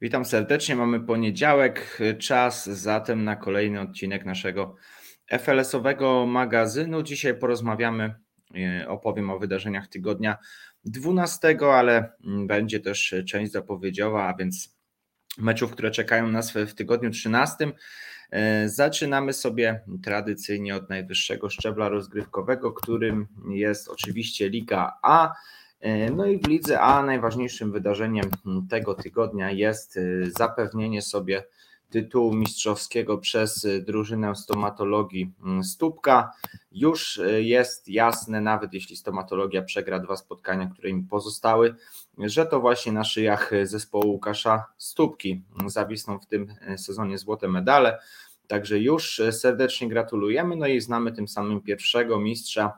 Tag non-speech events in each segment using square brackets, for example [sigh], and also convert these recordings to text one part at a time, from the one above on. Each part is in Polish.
Witam serdecznie. Mamy poniedziałek, czas zatem na kolejny odcinek naszego FLS-owego magazynu. Dzisiaj porozmawiamy, e, opowiem o wydarzeniach tygodnia 12, ale mm, będzie też część zapowiedziowa, a więc meczów, które czekają nas w tygodniu 13. E, zaczynamy sobie tradycyjnie od najwyższego szczebla rozgrywkowego, którym jest oczywiście Liga A. E, no i w Lidze A najważniejszym wydarzeniem tego tygodnia jest e, zapewnienie sobie tytułu mistrzowskiego przez drużynę stomatologii Stópka. Już jest jasne, nawet jeśli stomatologia przegra dwa spotkania, które im pozostały, że to właśnie na szyjach zespołu Łukasza Stópki zawisną w tym sezonie złote medale. Także już serdecznie gratulujemy. No i znamy tym samym pierwszego mistrza,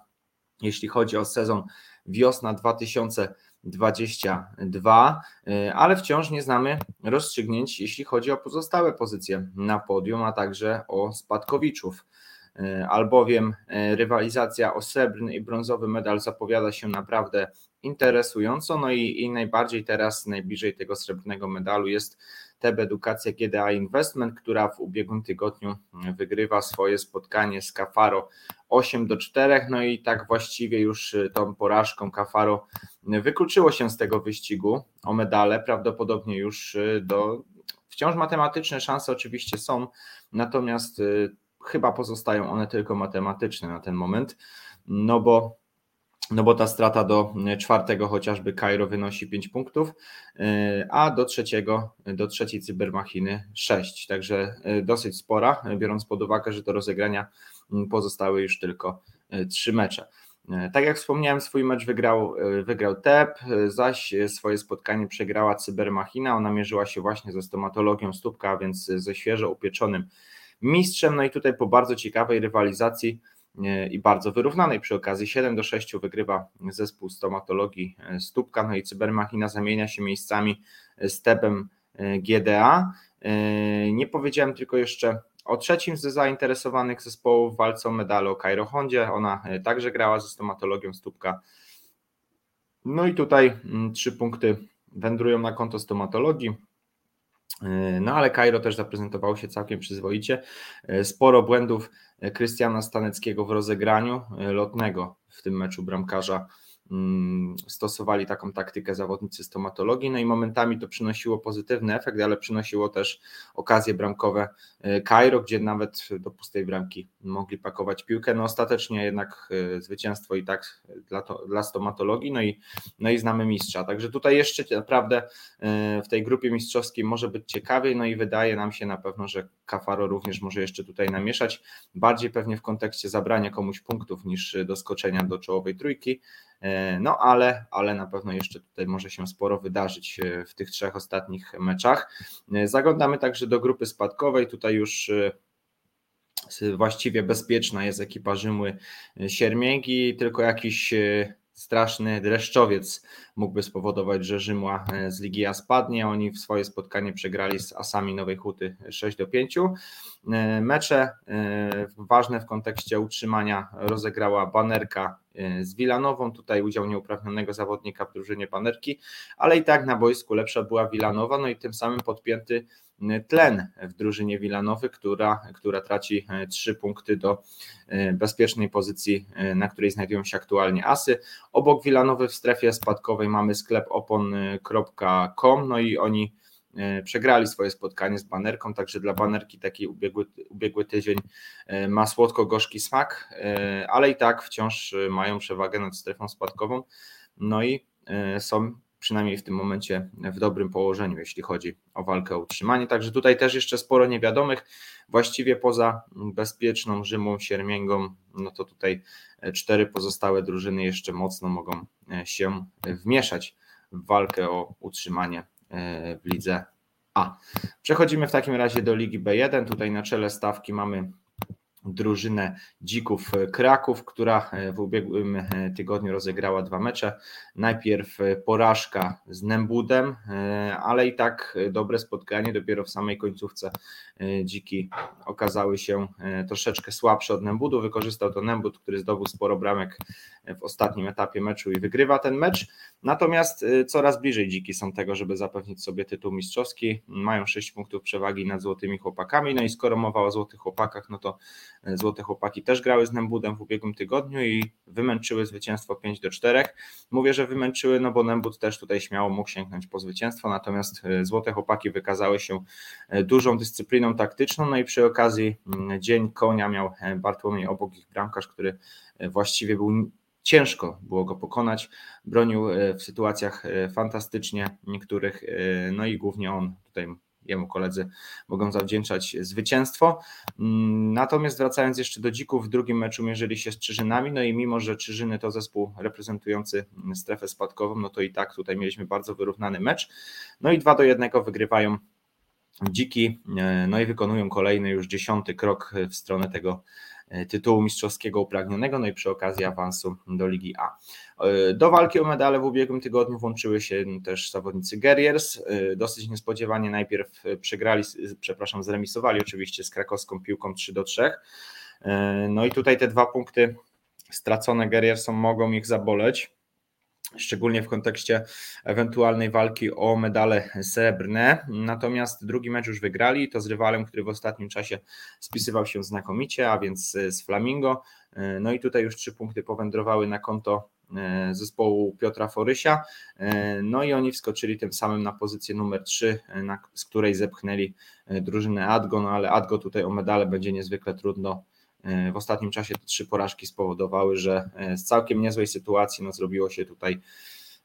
jeśli chodzi o sezon wiosna 2022, ale wciąż nie znamy rozstrzygnięć, jeśli chodzi o pozostałe pozycje na podium, a także o spadkowiczów. Albowiem rywalizacja o srebrny i brązowy medal zapowiada się naprawdę interesująco. No i, i najbardziej teraz, najbliżej tego srebrnego medalu jest TEB Edukacja GDA Investment, która w ubiegłym tygodniu wygrywa swoje spotkanie z Cafaro 8 do 4. No i tak właściwie już tą porażką Cafaro wykluczyło się z tego wyścigu o medale. Prawdopodobnie już do. Wciąż matematyczne szanse oczywiście są, natomiast y, chyba pozostają one tylko matematyczne na ten moment, no bo no bo ta strata do e, czwartego chociażby Cairo wynosi 5 punktów, e, a do trzeciego, do trzeciej cybermachiny 6, także e, dosyć spora, biorąc pod uwagę, że do rozegrania pozostały już tylko 3 mecze. Tak jak wspomniałem, swój mecz wygrał, wygrał TEP, zaś swoje spotkanie przegrała Cybermachina. Ona mierzyła się właśnie ze stomatologią stópka, więc ze świeżo upieczonym mistrzem. No i tutaj po bardzo ciekawej rywalizacji i bardzo wyrównanej przy okazji. 7 do 6 wygrywa zespół stomatologii e, Stópka, no i Cybermachina zamienia się miejscami z Tebem e, GDA. E, nie powiedziałem tylko jeszcze o trzecim z zainteresowanych zespołów walce o medale o Cairo Hondzie. Ona także grała ze stomatologią Stópka. No i tutaj mm, trzy punkty wędrują na konto stomatologii. No ale Cairo też zaprezentowało się całkiem przyzwoicie. Sporo błędów Krystiana Staneckiego w rozegraniu e, lotnego w tym meczu bramkarza stosowali taką taktykę zawodnicy stomatologii, no i momentami to przynosiło pozytywny efekt, ale przynosiło też okazje bramkowe Cairo, e, gdzie nawet do pustej bramki mogli pakować piłkę, no ostatecznie jednak e, zwycięstwo i tak dla, to, dla stomatologii, no i, no i znamy mistrza, także tutaj jeszcze naprawdę e, w tej grupie mistrzowskiej może być ciekawiej, no i wydaje nam się na pewno, że Kafaro również może jeszcze tutaj namieszać, bardziej pewnie w kontekście zabrania komuś punktów niż doskoczenia do czołowej trójki, no ale, ale na pewno jeszcze tutaj może się sporo wydarzyć e, w tych trzech ostatnich meczach. E, zaglądamy także do grupy spadkowej. Tutaj już właściwie bezpieczna jest ekipa Rzymły Siermięgi, tylko jakiś straszny dreszczowiec mógłby spowodować, że Rzymła z Ligi A spadnie. Oni w swoje spotkanie przegrali z Asami Nowej Huty 6 do 5. Mecze ważne w kontekście utrzymania rozegrała Banerka E, z Wilanową. Tutaj udział nieuprawnionego zawodnika w drużynie Panerki, ale i tak na boisku lepsza była Wilanowa, no i tym samym podpięty tlen w drużynie Wilanowy, która, która traci e, trzy punkty do e, bezpiecznej pozycji, na której znajdują się aktualnie Asy. Obok Wilanowy w strefie spadkowej mamy sklep opon.com, no i oni E, przegrali swoje spotkanie z banerką, także dla banerki taki ubiegły, ubiegły tydzień e, ma słodko-gorzki smak, e, ale i tak wciąż mają przewagę nad strefą spadkową, no i są przynajmniej w tym momencie w dobrym położeniu, jeśli chodzi o walkę o utrzymanie. Także tutaj też jeszcze sporo niewiadomych. Właściwie poza bezpieczną Rzymą, Siermięgą, no to tutaj cztery pozostałe drużyny jeszcze mocno mogą się wmieszać w walkę o utrzymanie E, w lidze A. Przechodzimy w takim razie do Ligi B1. Tutaj na czele stawki mamy drużynę Dzików Kraków, która w ubiegłym e, tygodniu rozegrała dwa mecze. Najpierw porażka z Nembudem, e, ale i tak dobre spotkanie. Dopiero w samej końcówce Dziki okazały się troszeczkę słabsze od Nembudu. Wykorzystał to Nembud, który zdobył sporo bramek w ostatnim etapie meczu i wygrywa ten mecz. Natomiast y, coraz bliżej dziki są tego, żeby zapewnić sobie tytuł mistrzowski. Mają 6 punktów przewagi nad złotymi chłopakami. No i skoro mowa o złotych chłopakach, no to y, złote chłopaki też grały z Nembudem w ubiegłym tygodniu i wymęczyły zwycięstwo 5 do 4. Mówię, że wymęczyły, no bo Nembud też tutaj śmiało mógł sięgnąć po zwycięstwo, natomiast y, złote chłopaki wykazały się dużą dyscypliną taktyczną. No i przy okazji mm, dzień konia miał Bartłomiej Obok, ich bramkarz, który właściwie był ciężko było go pokonać. Bronił e, w sytuacjach e, fantastycznie niektórych, e, no i głównie on tutaj jemu koledzy mogą zawdzięczać zwycięstwo. Mm, natomiast wracając jeszcze do dzików, w drugim meczu mierzyli się z Czyżynami, no i mimo, że Czyżyny to zespół reprezentujący strefę spadkową, no to i tak tutaj mieliśmy bardzo wyrównany mecz. No i 2 do 1 wygrywają dziki, no i wykonują kolejny już dziesiąty krok w stronę tego tytułu mistrzowskiego upragnionego, no i przy okazji awansu do Ligi A. E, do walki o medale w ubiegłym tygodniu włączyły się też zawodnicy Guerriers. E, dosyć niespodziewanie najpierw przegrali, przepraszam, zremisowali oczywiście z krakowską piłką 3 do 3. No i tutaj te dwa punkty stracone Guerriersom mogą ich zaboleć szczególnie w kontekście ewentualnej walki o medale srebrne. Natomiast drugi mecz już wygrali, to z rywalem, który w ostatnim czasie spisywał się znakomicie, a więc z Flamingo. No i tutaj już trzy punkty powędrowały na konto e, zespołu Piotra Forysia. E, no i oni wskoczyli tym samym na pozycję numer 3, z której zepchnęli e, drużynę Adgo, no ale Adgo tutaj o medale będzie niezwykle trudno w ostatnim czasie te trzy porażki spowodowały, że e, z całkiem niezłej sytuacji no, zrobiło się tutaj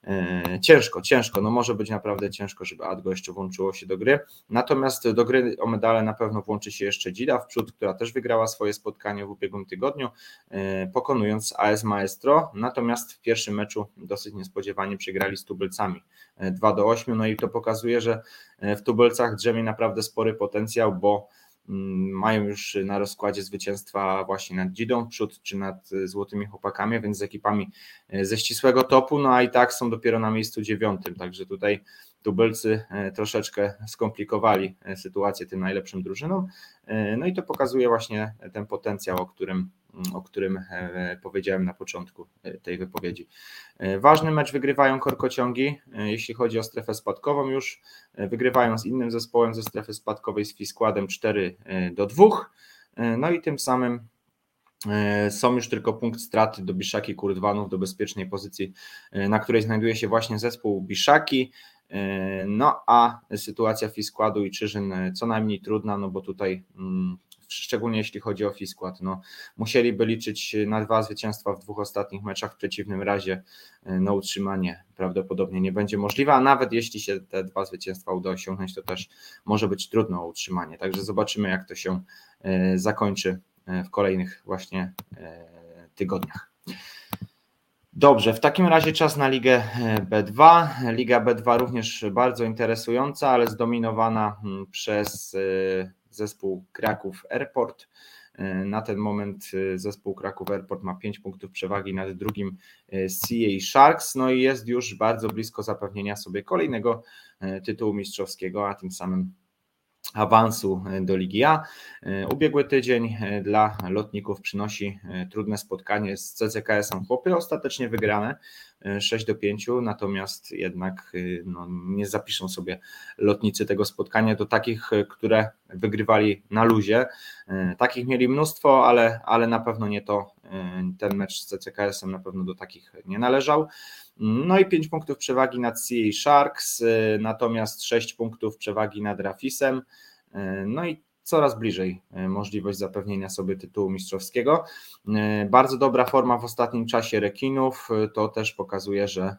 e, ciężko, ciężko. No może być naprawdę ciężko, żeby Adgo jeszcze włączyło się do gry. Natomiast do gry o medale na pewno włączy się jeszcze Dzida w przód, która też wygrała swoje spotkanie w ubiegłym tygodniu, e, pokonując AS Maestro. Natomiast w pierwszym meczu dosyć niespodziewanie przegrali z Tubylcami 2 do 8. No i to pokazuje, że w Tubylcach drzemie naprawdę spory potencjał, bo mają już na rozkładzie zwycięstwa właśnie nad Dzidą przód czy nad e, Złotymi Chłopakami, więc z ekipami e, ze ścisłego topu, no a i tak są dopiero na miejscu dziewiątym, także tutaj tubylcy e, troszeczkę skomplikowali sytuację tym najlepszym drużynom, no i to pokazuje właśnie ten potencjał, o którym o którym e, powiedziałem na początku e, tej wypowiedzi. E, ważny mecz wygrywają korkociągi, jeśli chodzi o strefę spadkową już, wygrywają z innym zespołem ze strefy spadkowej z Fiskładem 4 do 2, no i tym samym są już tylko punkt straty do Biszaki Kurdwanów, do bezpiecznej pozycji, na której znajduje się właśnie zespół Biszaki. No a sytuacja Fiskładu i Czyżyn co najmniej trudna, no bo tutaj mm, szczególnie jeśli chodzi o Fiskład. No, musieliby liczyć na dwa zwycięstwa w dwóch ostatnich meczach, w przeciwnym razie e, no, utrzymanie prawdopodobnie nie będzie możliwe, a nawet jeśli się te dwa zwycięstwa uda osiągnąć, to też może być trudno o utrzymanie. Także zobaczymy, jak to się e, zakończy e, w kolejnych właśnie tygodniach. Dobrze, w takim razie czas na Ligę B2. Liga B2 również bardzo interesująca, ale zdominowana mm, przez zespół Kraków Airport. E, na ten moment e, zespół Kraków Airport ma 5 punktów przewagi nad drugim e, CA Sharks, no i jest już bardzo blisko zapewnienia sobie kolejnego tytułu mistrzowskiego, a tym samym awansu do Ligi A. Ubiegły tydzień dla lotników przynosi trudne spotkanie z CCKS-em Chłopy, ostatecznie wygrane 6 do 5, natomiast jednak no, nie zapiszą sobie lotnicy tego spotkania do takich, które wygrywali na luzie. Takich mieli mnóstwo, ale, ale na pewno nie to. Ten mecz z CCKS-em na pewno do takich nie należał. No i 5 punktów przewagi nad CA Sharks, natomiast 6 punktów przewagi nad Rafisem. No i coraz bliżej e, możliwość zapewnienia sobie tytułu mistrzowskiego. E, bardzo dobra forma w ostatnim czasie rekinów, e, to też pokazuje, że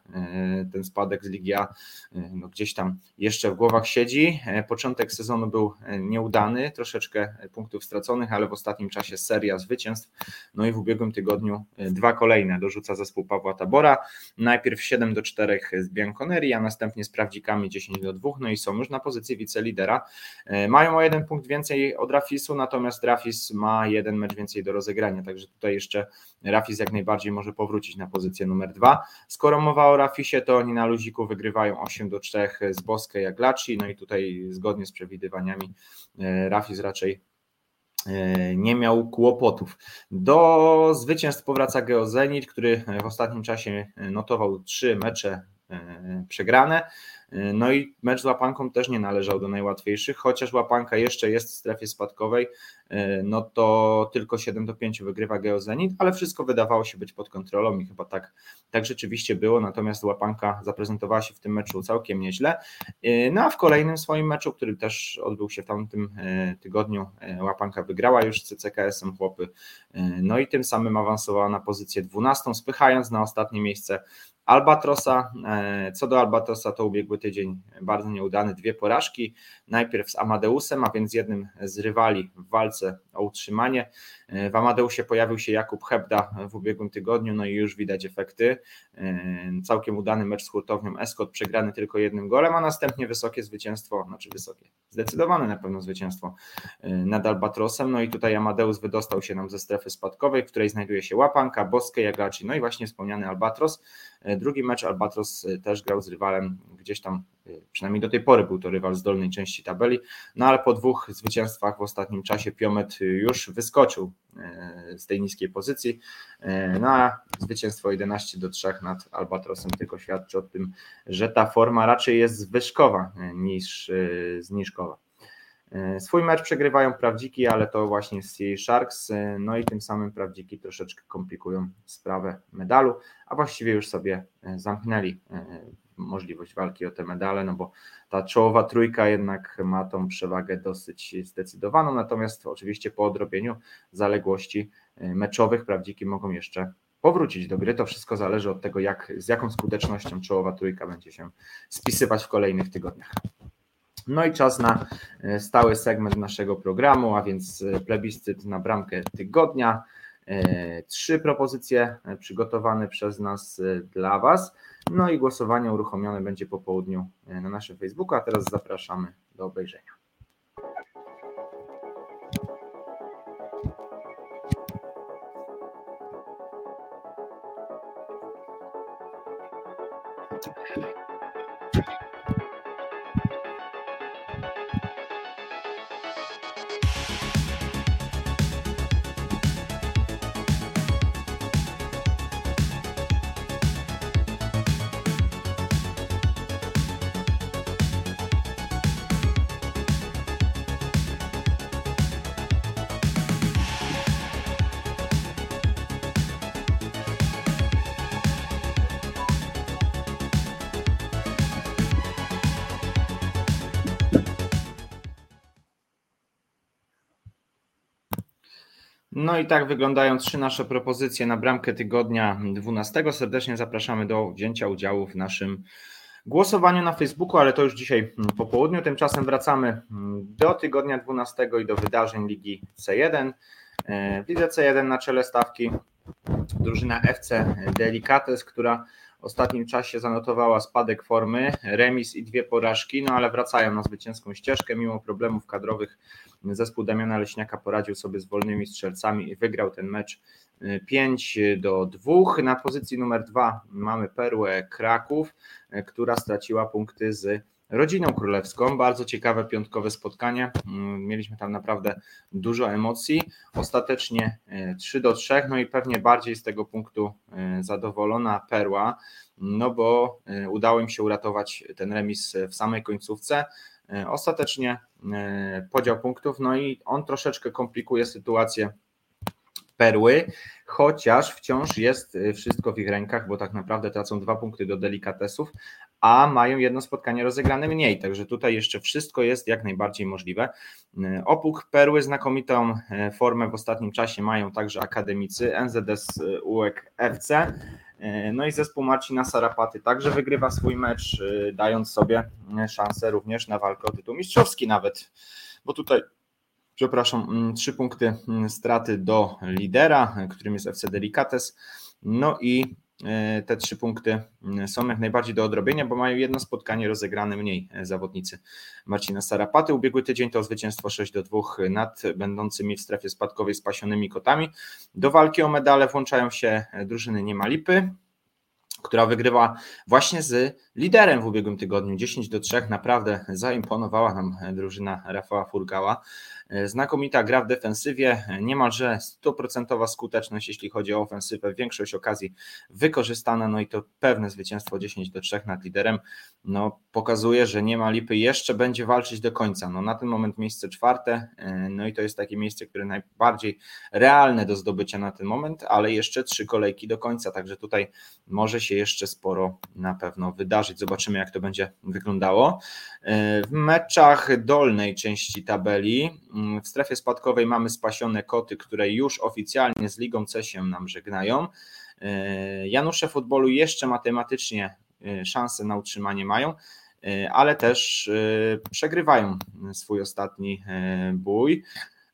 ten spadek z Ligi A no gdzieś tam jeszcze w głowach siedzi. Początek sezonu był nieudany, troszeczkę punktów straconych, ale w ostatnim czasie seria zwycięstw. No i w ubiegłym tygodniu dwa kolejne dorzuca zespół Pawła Tabora. Najpierw 7 do 4 z Bianconeri, a następnie z Prawdzikami 10 do 2, no i są już na pozycji wicelidera. Mają o jeden punkt więcej więcej od Rafisu, natomiast Rafis ma jeden mecz więcej do rozegrania, także tutaj jeszcze Rafis jak najbardziej może powrócić na pozycję numer dwa. Skoro mowa o Rafisie, to oni na luziku wygrywają 8 do 3 z Boskę jak Laci, no i tutaj zgodnie z przewidywaniami e, Rafis raczej e, nie miał kłopotów. Do zwycięstw powraca Geozenit, który w ostatnim czasie notował trzy mecze przegrane. No i mecz z łapanką też nie należał do najłatwiejszych, chociaż łapanka jeszcze jest w strefie spadkowej, no to tylko 7 do 5 wygrywa Geozenit, ale wszystko wydawało się być pod kontrolą i chyba tak, tak rzeczywiście było, natomiast łapanka zaprezentowała się w tym meczu całkiem nieźle. No a w kolejnym swoim meczu, który też odbył się w tamtym tygodniu, łapanka wygrała już z CCKS-em chłopy, no i tym samym awansowała na pozycję 12, spychając na ostatnie miejsce Albatrosa. E, co do Albatrosa, to ubiegły tydzień bardzo nieudany, dwie porażki. Najpierw z Amadeusem, a więc jednym z rywali w walce o utrzymanie. E, w Amadeusie pojawił się Jakub Hebda w ubiegłym tygodniu, no i już widać efekty. E, całkiem udany mecz z hurtownią Escot, przegrany tylko jednym golem, a następnie wysokie zwycięstwo, znaczy wysokie, zdecydowane na pewno zwycięstwo nad Albatrosem. No i tutaj Amadeus wydostał się nam ze strefy spadkowej, w której znajduje się Łapanka, Boskie, Jagaci, no i właśnie wspomniany Albatros. Drugi mecz Albatros y, też grał z rywalem gdzieś tam, y, przynajmniej do tej pory był to rywal z dolnej części tabeli, no ale po dwóch zwycięstwach w ostatnim czasie Piomet już wyskoczył z tej niskiej pozycji, no a zwycięstwo 11 do 3 nad Albatrosem tylko świadczy o tym, że ta forma raczej jest zwyżkowa niż zniżkowa. Swój mecz przegrywają prawdziki, ale to właśnie z Sharks, no i tym samym prawdziki troszeczkę komplikują sprawę medalu, a właściwie już sobie e, zamknęli e, możliwość walki o te medale, no bo ta czołowa trójka jednak ma tą przewagę dosyć zdecydowaną, natomiast oczywiście po odrobieniu zaległości e, meczowych prawdziki mogą jeszcze powrócić do gry. To wszystko zależy od tego, jak, z jaką skutecznością czołowa trójka będzie się spisywać w kolejnych tygodniach. No i czas na stały segment naszego programu, a więc plebiscyt na bramkę tygodnia. E, trzy propozycje e, przygotowane przez nas e, dla Was. No i głosowanie uruchomione będzie po południu na naszym Facebooku, a teraz zapraszamy do obejrzenia. No i tak wyglądają trzy nasze propozycje na bramkę tygodnia 12. Serdecznie zapraszamy do wzięcia udziału w naszym głosowaniu na Facebooku, ale to już dzisiaj po południu. Tymczasem wracamy do tygodnia 12 i do wydarzeń Ligi C1. E, w Lidze C1 na czele stawki drużyna FC Delicates, która w ostatnim czasie zanotowała spadek formy, remis i dwie porażki, no ale wracają na zwycięską ścieżkę mimo problemów kadrowych Zespół Damiana Leśniaka poradził sobie z wolnymi strzelcami i wygrał ten mecz 5 y, do 2. Na pozycji numer 2 mamy Perłę Kraków, y, która straciła punkty z rodziną królewską. Bardzo ciekawe piątkowe spotkanie. Mm, mieliśmy tam naprawdę dużo emocji. Ostatecznie 3 y, do 3, no i pewnie bardziej z tego punktu zadowolona Perła, no bo udało im się uratować ten remis w samej końcówce. E, ostatecznie e, podział punktów, no i on troszeczkę komplikuje sytuację perły, chociaż wciąż jest e, wszystko w ich rękach, bo tak naprawdę tracą dwa punkty do delikatesów, a mają jedno spotkanie rozegrane mniej, także tutaj jeszcze wszystko jest jak najbardziej możliwe. Opuk Perły znakomitą formę w ostatnim czasie mają także akademicy NZS UEK FC, no i zespół Marcina Sarapaty także wygrywa swój mecz, e, dając sobie e, szansę również na walkę o tytuł mistrzowski nawet, bo tutaj przepraszam, mm, trzy punkty mm, straty do lidera, którym jest FC Delicates. No i E, te trzy punkty mm, są jak najbardziej do odrobienia, bo mają jedno spotkanie rozegrane mniej e, zawodnicy Marcina Sarapaty. Ubiegły tydzień to zwycięstwo 6 do 2 nad będącymi w strefie spadkowej spasionymi kotami. Do walki o medale włączają się e, drużyny Niemalipy, która wygrywa właśnie z liderem w ubiegłym tygodniu 10 do 3. Naprawdę zaimponowała nam drużyna Rafała Furgała. Znakomita gra w defensywie, niemalże 100% skuteczność, jeśli chodzi o ofensywę. Większość okazji wykorzystana, no i to pewne zwycięstwo 10 do 3 nad liderem. No, pokazuje, że nie ma lipy, jeszcze będzie walczyć do końca. No, na ten moment miejsce czwarte, no i to jest takie miejsce, które najbardziej realne do zdobycia na ten moment, ale jeszcze trzy kolejki do końca, także tutaj może się jeszcze sporo na pewno wydarzyć. Zobaczymy, jak to będzie wyglądało. W meczach dolnej części tabeli, w strefie spadkowej mamy spasione koty, które już oficjalnie z Ligą C się nam żegnają. E, Janusze futbolu jeszcze matematycznie e, szanse na utrzymanie mają, e, ale też przegrywają swój ostatni bój.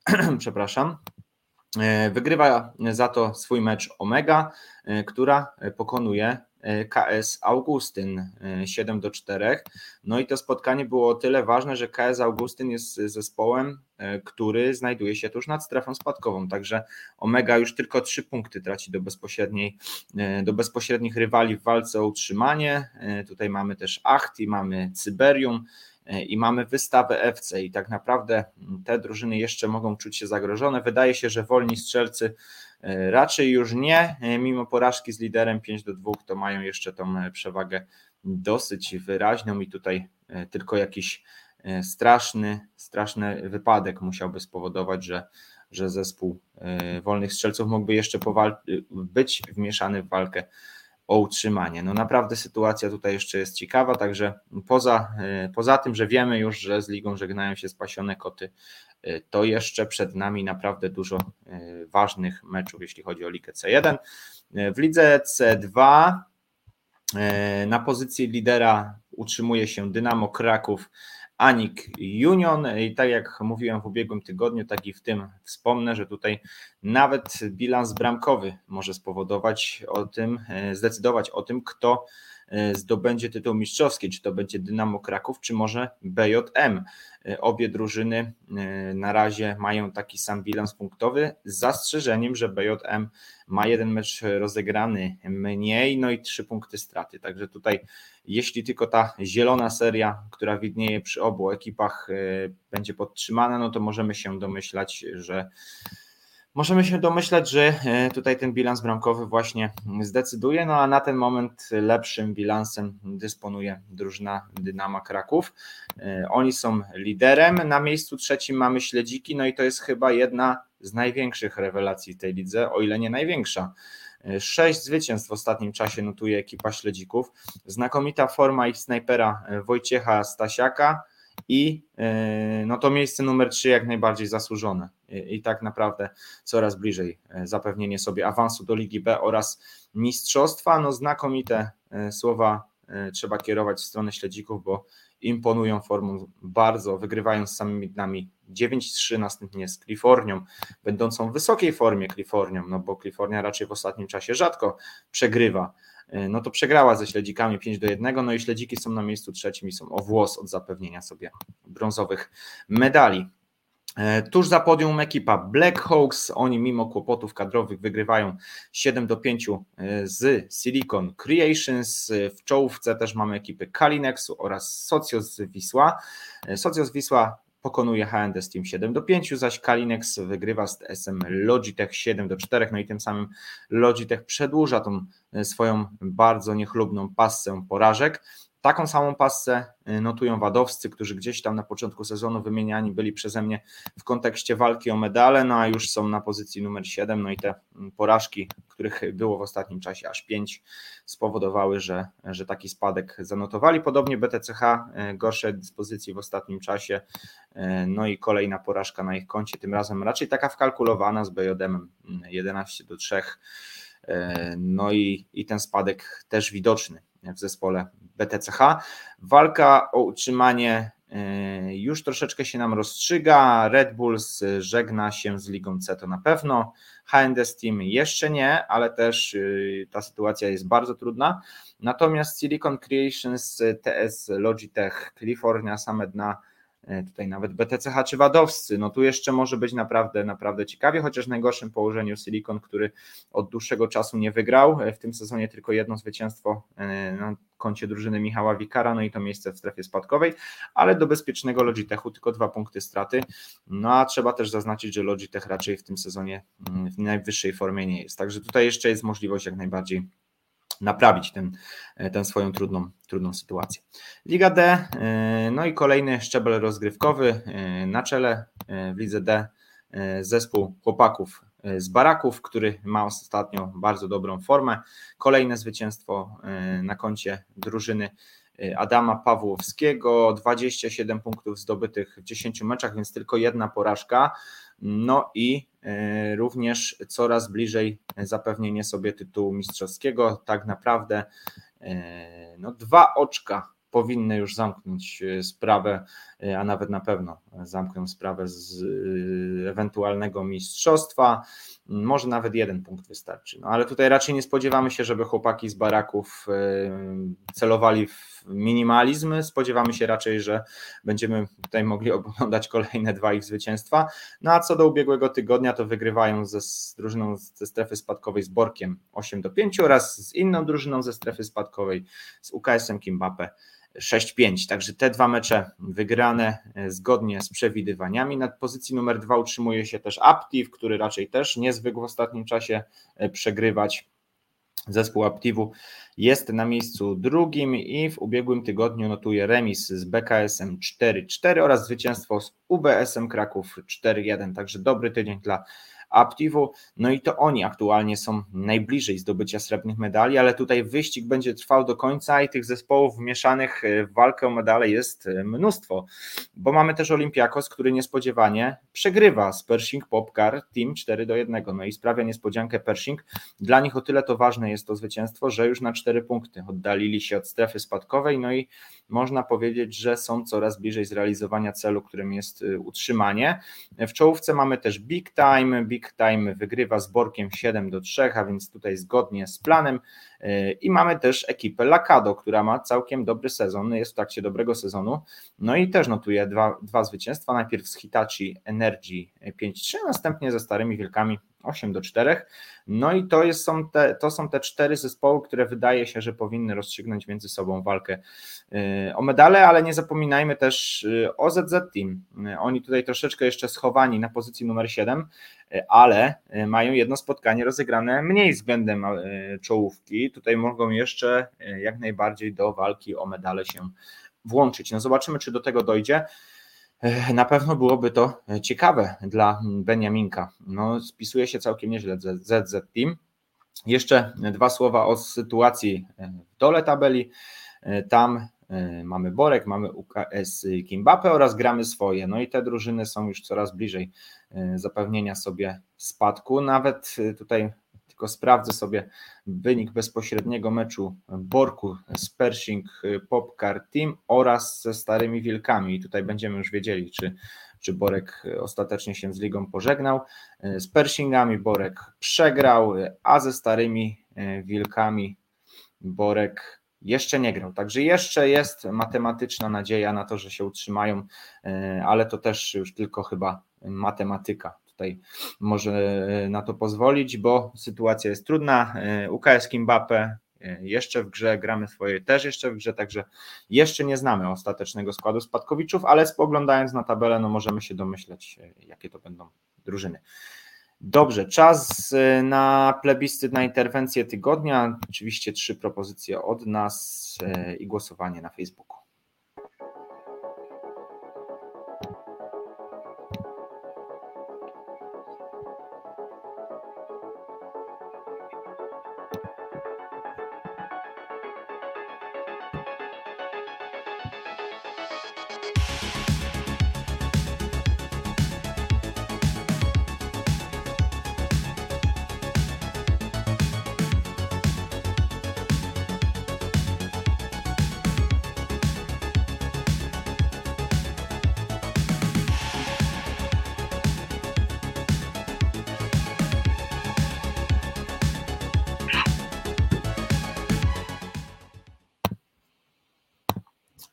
[clears throat] Przepraszam. Wygrywa za to swój mecz Omega, która pokonuje KS Augustyn 7 do 4. No i to spotkanie było o tyle ważne, że KS Augustyn jest zespołem, e, który znajduje się tuż nad strefą spadkową, także Omega już tylko 3 punkty traci do bezpośredniej, e, do bezpośrednich rywali w walce o utrzymanie. E, tutaj mamy też Achti, mamy Cyberium i mamy wystawę FC i tak naprawdę te drużyny jeszcze mogą czuć się zagrożone. Wydaje się, że wolni strzelcy E, raczej już nie, e, mimo porażki z liderem 5 do 2, to mają jeszcze tą e, przewagę dosyć wyraźną i tutaj tylko jakiś straszny, straszny wypadek musiałby spowodować, że, że zespół wolnych strzelców mógłby jeszcze być wmieszany w walkę o utrzymanie. No naprawdę sytuacja tutaj jeszcze jest ciekawa, także poza, poza tym, że wiemy już, że z ligą żegnają się spasione koty, to jeszcze przed nami naprawdę dużo e, ważnych meczów, jeśli chodzi o Ligę C1. E, w Lidze C2 e, na pozycji lidera utrzymuje się Dynamo Kraków, Anik Union i tak jak mówiłem w ubiegłym tygodniu, tak i w tym wspomnę, że tutaj nawet bilans bramkowy może spowodować o tym, zdecydować o tym, kto E, zdobędzie tytuł mistrzowski, czy to będzie Dynamo Kraków, czy może BJM. E, obie drużyny e, na razie mają taki sam bilans punktowy, z zastrzeżeniem, że BJM ma jeden mecz rozegrany mniej, no i trzy punkty straty. Także tutaj, jeśli tylko ta zielona seria, która widnieje przy obu ekipach, będzie podtrzymana, no to możemy się domyślać, że Możemy się domyślać, że e, tutaj ten bilans bramkowy właśnie zdecyduje, no a na ten moment lepszym bilansem dysponuje drużyna Dynama Kraków. E, oni są liderem, na miejscu trzecim mamy Śledziki, no i to jest chyba jedna z największych rewelacji tej lidze, o ile nie największa. E, sześć zwycięstw w ostatnim czasie notuje ekipa Śledzików. Znakomita forma ich snajpera Wojciecha Stasiaka, i e, no to miejsce numer 3 jak najbardziej zasłużone i tak naprawdę coraz bliżej e, zapewnienie sobie awansu do Ligi B oraz mistrzostwa. No znakomite e, słowa trzeba kierować w stronę śledzików, bo imponują formą bardzo, wygrywają z samymi nami 9-3, następnie z Kalifornią, będącą w wysokiej formie Kalifornią, no bo Kalifornia raczej w ostatnim czasie rzadko przegrywa no to przegrała ze śledzikami 5 do 1, no i śledziki są na miejscu trzecim i są o włos od zapewnienia sobie brązowych medali. E, tuż za podium ekipa Black Hawks, oni mimo kłopotów kadrowych wygrywają 7 do 5 e, z Silicon Creations. W czołówce też mamy ekipy Kalinexu oraz Socios Wisła. Socios Wisła pokonuje HND Steam 7 do 5, zaś Kalinex wygrywa z TSM Logitech 7 do 4, no i tym samym Logitech przedłuża tą e, swoją bardzo niechlubną passę porażek. Taką samą passę y, notują wadowscy, którzy gdzieś tam na początku sezonu wymieniani byli przeze mnie w kontekście walki o medale, no a już są na pozycji numer 7. No i te mm, porażki, których było w ostatnim czasie aż 5, spowodowały, że, że taki spadek zanotowali. Podobnie BTCH, y, gorsze dyspozycji w ostatnim czasie, y, no i kolejna porażka na ich koncie, tym razem raczej taka wkalkulowana z BJM 11 do 3. No i, i ten spadek też widoczny w zespole BTCH. Walka o utrzymanie e, już troszeczkę się nam rozstrzyga. Red Bulls żegna się z Ligą C to na pewno. HND Team jeszcze nie, ale też e, ta sytuacja jest bardzo trudna. Natomiast Silicon Creations, TS Logitech, California, same dna tutaj nawet BTCH czy Wadowscy, no tu jeszcze może być naprawdę, naprawdę ciekawie, chociaż w najgorszym położeniu Silicon, który od dłuższego czasu nie wygrał, e, w tym sezonie tylko jedno zwycięstwo e, na koncie drużyny Michała Wikara, no i to miejsce w strefie spadkowej, ale do bezpiecznego Logitechu tylko dwa punkty straty, no a trzeba też zaznaczyć, że Logitech raczej w tym sezonie mm, w najwyższej formie nie jest, także tutaj jeszcze jest możliwość jak najbardziej naprawić ten, tę swoją trudną, trudną sytuację. Liga D, e, no i kolejny szczebel rozgrywkowy e, na czele e, w Lidze D zespół chłopaków z Baraków, który ma ostatnio bardzo dobrą formę. Kolejne zwycięstwo na koncie drużyny Adama Pawłowskiego, 27 punktów zdobytych w 10 meczach, więc tylko jedna porażka. No i e, również coraz bliżej zapewnienie sobie tytułu mistrzowskiego. Tak naprawdę e, no, dwa oczka powinny już zamknąć e, sprawę, a nawet na pewno zamkną sprawę z ewentualnego mistrzostwa. Może nawet jeden punkt wystarczy. No ale tutaj raczej nie spodziewamy się, żeby chłopaki z baraków celowali w minimalizm. Spodziewamy się raczej, że będziemy tutaj mogli [laughs] oglądać kolejne dwa ich zwycięstwa. No a co do ubiegłego tygodnia, to wygrywają ze z drużyną ze strefy spadkowej z Borkiem 8 do 5 oraz z inną drużyną ze strefy spadkowej z UKS-em Kimbape 6-5. Także te dwa mecze wygrane e, zgodnie z przewidywaniami. Na pozycji numer dwa utrzymuje się też Aptiv, który raczej też nie zwykł w ostatnim czasie e, przegrywać. Zespół Aptivu jest na miejscu drugim i w ubiegłym tygodniu notuje remis z BKS-em 4-4 oraz zwycięstwo z UBS-em Kraków 4-1. Także dobry tydzień dla Aptivu. No i to oni aktualnie są najbliżej zdobycia srebrnych medali, ale tutaj wyścig będzie trwał do końca i tych zespołów wmieszanych w walkę o medale jest mnóstwo, bo mamy też Olympiakos, który niespodziewanie przegrywa z Pershing Popcar Team 4 do 1. No i sprawia niespodziankę Pershing. Dla nich o tyle to ważne jest to zwycięstwo, że już na 4 punkty oddalili się od strefy spadkowej, no i można powiedzieć, że są coraz bliżej zrealizowania celu, którym jest y, utrzymanie. W czołówce mamy też Big Time. Big Time wygrywa z Borkiem 7 do 3, a więc tutaj zgodnie z planem. Y, I mamy też ekipę Lakado, która ma całkiem dobry sezon, jest w trakcie dobrego sezonu. No i też notuje dwa, dwa zwycięstwa. Najpierw z Hitachi Energy 5-3, następnie ze Starymi Wielkami 8 do 4. No i to, jest, są te, to są te cztery zespoły, które wydaje się, że powinny rozstrzygnąć między sobą walkę y, o medale, ale nie zapominajmy też y, o ZZ Team. Y, oni tutaj troszeczkę jeszcze schowani na pozycji numer 7, ale mają jedno spotkanie rozegrane mniej względem czołówki. Tutaj mogą jeszcze jak najbardziej do walki o medale się włączyć. No zobaczymy, czy do tego dojdzie. Na pewno byłoby to ciekawe dla Beniaminka. No, spisuje się całkiem nieźle ZZ Team. Jeszcze dwa słowa o sytuacji w dole tabeli. Tam e, mamy Borek, mamy UKS Kimbape oraz gramy swoje. No i te drużyny są już coraz bliżej e, zapewnienia sobie spadku. Nawet e, tutaj sprawdzę sobie wynik bezpośredniego meczu Borku z Pershing Popcar Team oraz ze Starymi Wilkami. I tutaj będziemy już wiedzieli, czy, czy Borek ostatecznie się z ligą pożegnał. Z Pershingami Borek przegrał, a ze Starymi Wilkami Borek jeszcze nie grał. Także jeszcze jest matematyczna nadzieja na to, że się utrzymają, ale to też już tylko chyba matematyka tutaj może e, na to pozwolić, bo sytuacja jest trudna. E, UKS Kimbape e, jeszcze w grze, gramy swoje też jeszcze w grze, także jeszcze nie znamy ostatecznego składu spadkowiczów, ale spoglądając na tabelę, no możemy się domyśleć, jakie to będą drużyny. Dobrze, czas na plebiscyt, na interwencję tygodnia. Oczywiście trzy propozycje od nas i głosowanie na Facebooku.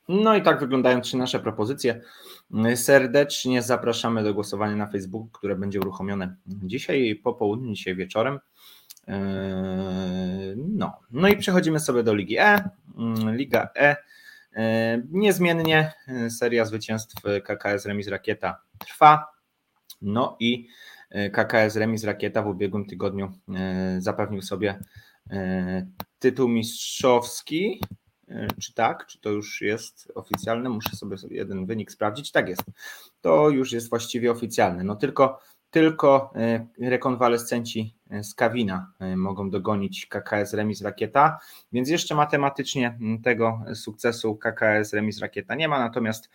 No i tak wyglądają trzy nasze propozycje. Serdecznie zapraszamy do głosowania na Facebooku, które będzie uruchomione dzisiaj po południu, dzisiaj wieczorem. No, no i przechodzimy sobie do Ligi E. Liga E. Niezmiennie seria zwycięstw KKS Remis Rakieta trwa. No i KKS Remis Rakieta w ubiegłym tygodniu zapewnił sobie tytuł mistrzowski E, czy tak, czy to już jest oficjalne? Muszę sobie jeden wynik sprawdzić. Tak jest. To już jest właściwie oficjalne. No tylko, tylko e, rekonwalescenci e, z Kawina mogą dogonić KKS Remis Rakieta, więc jeszcze matematycznie tego sukcesu KKS Remis Rakieta nie ma, natomiast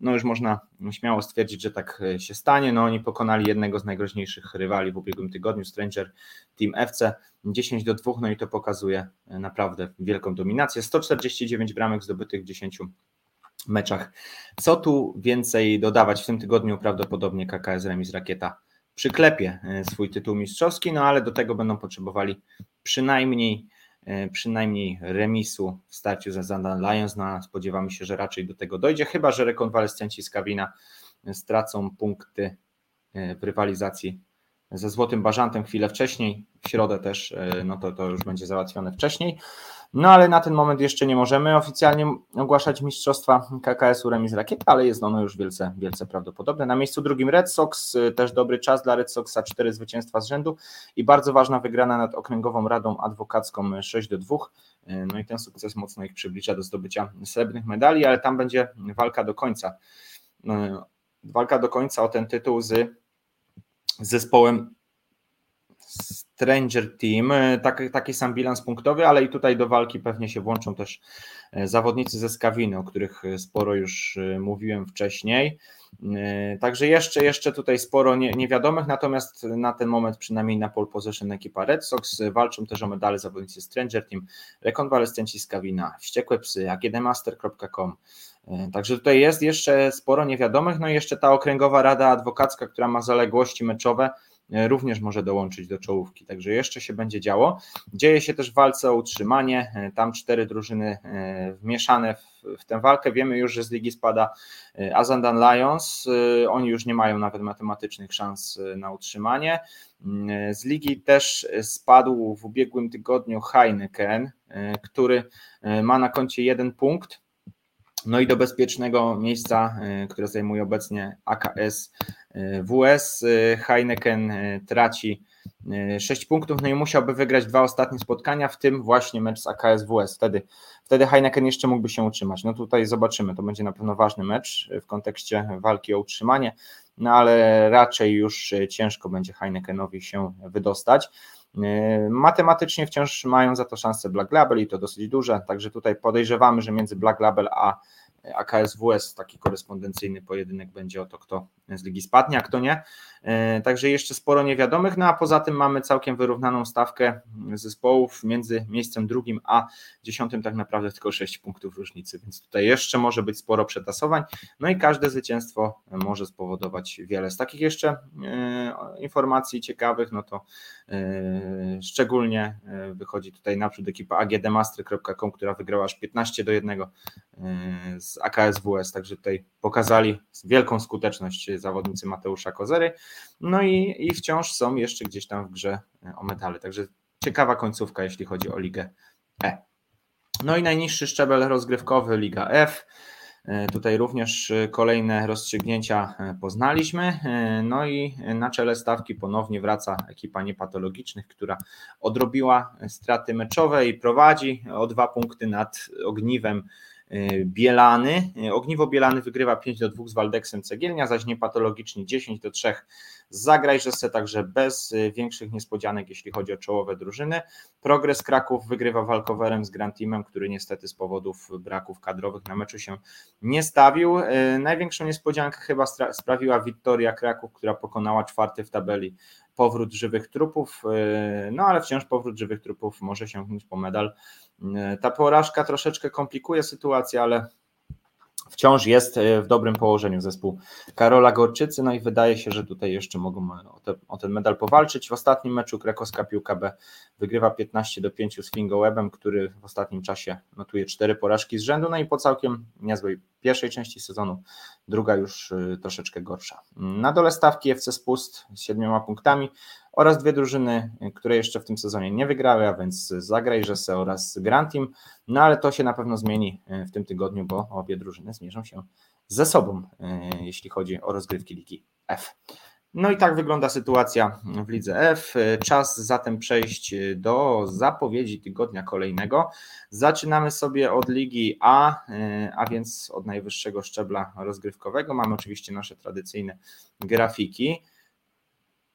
no już można śmiało stwierdzić, że tak się stanie. No oni pokonali jednego z najgroźniejszych rywali w ubiegłym tygodniu, Stranger Team FC 10 do 2, no i to pokazuje naprawdę wielką dominację. 149 bramek zdobytych w 10 meczach. Co tu więcej dodawać w tym tygodniu? Prawdopodobnie KKS Remis Rakieta przyklepie e, swój tytuł mistrzowski, no ale do tego będą potrzebowali przynajmniej e, przynajmniej remisu w starciu ze Zandan Lions. No, spodziewamy się, że raczej do tego dojdzie, chyba że rekonwalescenci z Kawina stracą punkty e, w rywalizacji ze Złotym Bażantem chwilę wcześniej, w środę też, e, no to, to już będzie załatwione wcześniej. No ale na ten moment jeszcze nie możemy oficjalnie ogłaszać mistrzostwa KKS-u Remis Rakieta, ale jest ono już wielce, wielce prawdopodobne. Na miejscu drugim Red Sox, e, też dobry czas dla Red Soxa, cztery zwycięstwa z rzędu i bardzo ważna wygrana nad Okręgową Radą Adwokacką 6 do 2. E, no i ten sukces mocno ich przybliża do zdobycia srebrnych medali, ale tam będzie walka do końca. Walka do końca o ten tytuł z zespołem Stranger Team. Tak, taki sam bilans punktowy, ale i tutaj do walki pewnie się włączą też e, zawodnicy ze Skawiny, o których sporo już e, mówiłem wcześniej. E, także jeszcze, jeszcze tutaj sporo nie, niewiadomych, natomiast na ten moment przynajmniej na pole position ekipa Red Sox walczą też o medale zawodnicy Stranger Team, rekonwalescenci z Kawina, Wściekłe Psy, agdmaster.com. Także tutaj jest jeszcze sporo niewiadomych, no i jeszcze ta okręgowa rada adwokacka, która ma zaległości meczowe, E, również może dołączyć do czołówki, także jeszcze się będzie działo. Dzieje się też w walce o utrzymanie, e, tam cztery drużyny e, wmieszane w, w tę walkę. Wiemy już, że z ligi spada Azandan Lions, oni już nie mają nawet matematycznych szans na utrzymanie. Mm, z ligi też spadł w ubiegłym tygodniu Heineken, który ma na koncie jeden punkt. No i do bezpiecznego miejsca, które zajmuje obecnie AKS WS y, Heineken y, traci 6 y, punktów, no i musiałby wygrać dwa ostatnie spotkania, w tym właśnie mecz z AKS WS. Wtedy, wtedy Heineken jeszcze mógłby się utrzymać. No tutaj zobaczymy, to będzie na pewno ważny mecz w kontekście walki o utrzymanie, no ale raczej już ciężko będzie Heinekenowi się wydostać. Matematycznie wciąż mają za to szansę Black Label i to dosyć duże, także tutaj podejrzewamy, że między Black Label a AKS-WS taki korespondencyjny pojedynek będzie o to, kto z ligi spadnie, a kto nie. E, także jeszcze sporo niewiadomych, no a poza tym mamy całkiem wyrównaną stawkę zespołów między miejscem drugim a dziesiątym, tak naprawdę tylko 6 punktów różnicy, więc tutaj jeszcze może być sporo przetasowań, no i każde zwycięstwo może spowodować wiele. Z takich jeszcze e, informacji ciekawych, no to e, szczególnie wychodzi tutaj naprzód ekipa agdmaster.com, która wygrała aż 15 do 1 z AKS-WS, także tutaj pokazali wielką skuteczność zawodnicy Mateusza Kozery, no i, i wciąż są jeszcze gdzieś tam w grze e, o medale, także ciekawa końcówka, jeśli chodzi o Ligę E. No i najniższy szczebel rozgrywkowy Liga F. E, tutaj również e, kolejne rozstrzygnięcia poznaliśmy. No i na czele stawki ponownie wraca ekipa niepatologicznych, która odrobiła straty meczowe i prowadzi o dwa punkty nad ogniwem Bielany. Ogniwo Bielany wygrywa 5 do 2 z Waldeksem Cegielnia, zaś niepatologicznie 10 do 3 z Zagrajżesce, także bez e, większych niespodzianek, jeśli chodzi o czołowe drużyny. Progres Kraków wygrywa walkowerem z Grand Teamem, który niestety z powodów braków kadrowych na meczu się nie stawił. Największą niespodziankę chyba sprawiła Wiktoria Kraków, która pokonała czwarty w tabeli powrót żywych trupów, no ale wciąż powrót żywych trupów może sięgnąć po medal. Ta porażka troszeczkę komplikuje sytuację, ale wciąż jest e, w dobrym położeniu zespół Karola Gorczycy, no i wydaje się, że tutaj jeszcze mogą o, te, o ten medal powalczyć. W ostatnim meczu krakowska piłka B wygrywa 15 do 5 z Fingołebem, który w ostatnim czasie notuje cztery porażki z rzędu, no i po całkiem niezłej pierwszej części sezonu, druga już e, troszeczkę gorsza. Na dole stawki FC Spust z siedmioma punktami oraz dwie drużyny, które jeszcze w tym sezonie nie wygrały, a więc Zagrajżese oraz Grand Team, no ale to się na pewno zmieni e, w tym tygodniu, bo obie drużyny zmierzą się ze sobą, jeśli chodzi o rozgrywki Ligi F. No i tak wygląda sytuacja w Lidze F. Czas zatem przejść do zapowiedzi tygodnia kolejnego. Zaczynamy sobie od Ligi A, a więc od najwyższego szczebla rozgrywkowego. Mamy oczywiście nasze tradycyjne grafiki.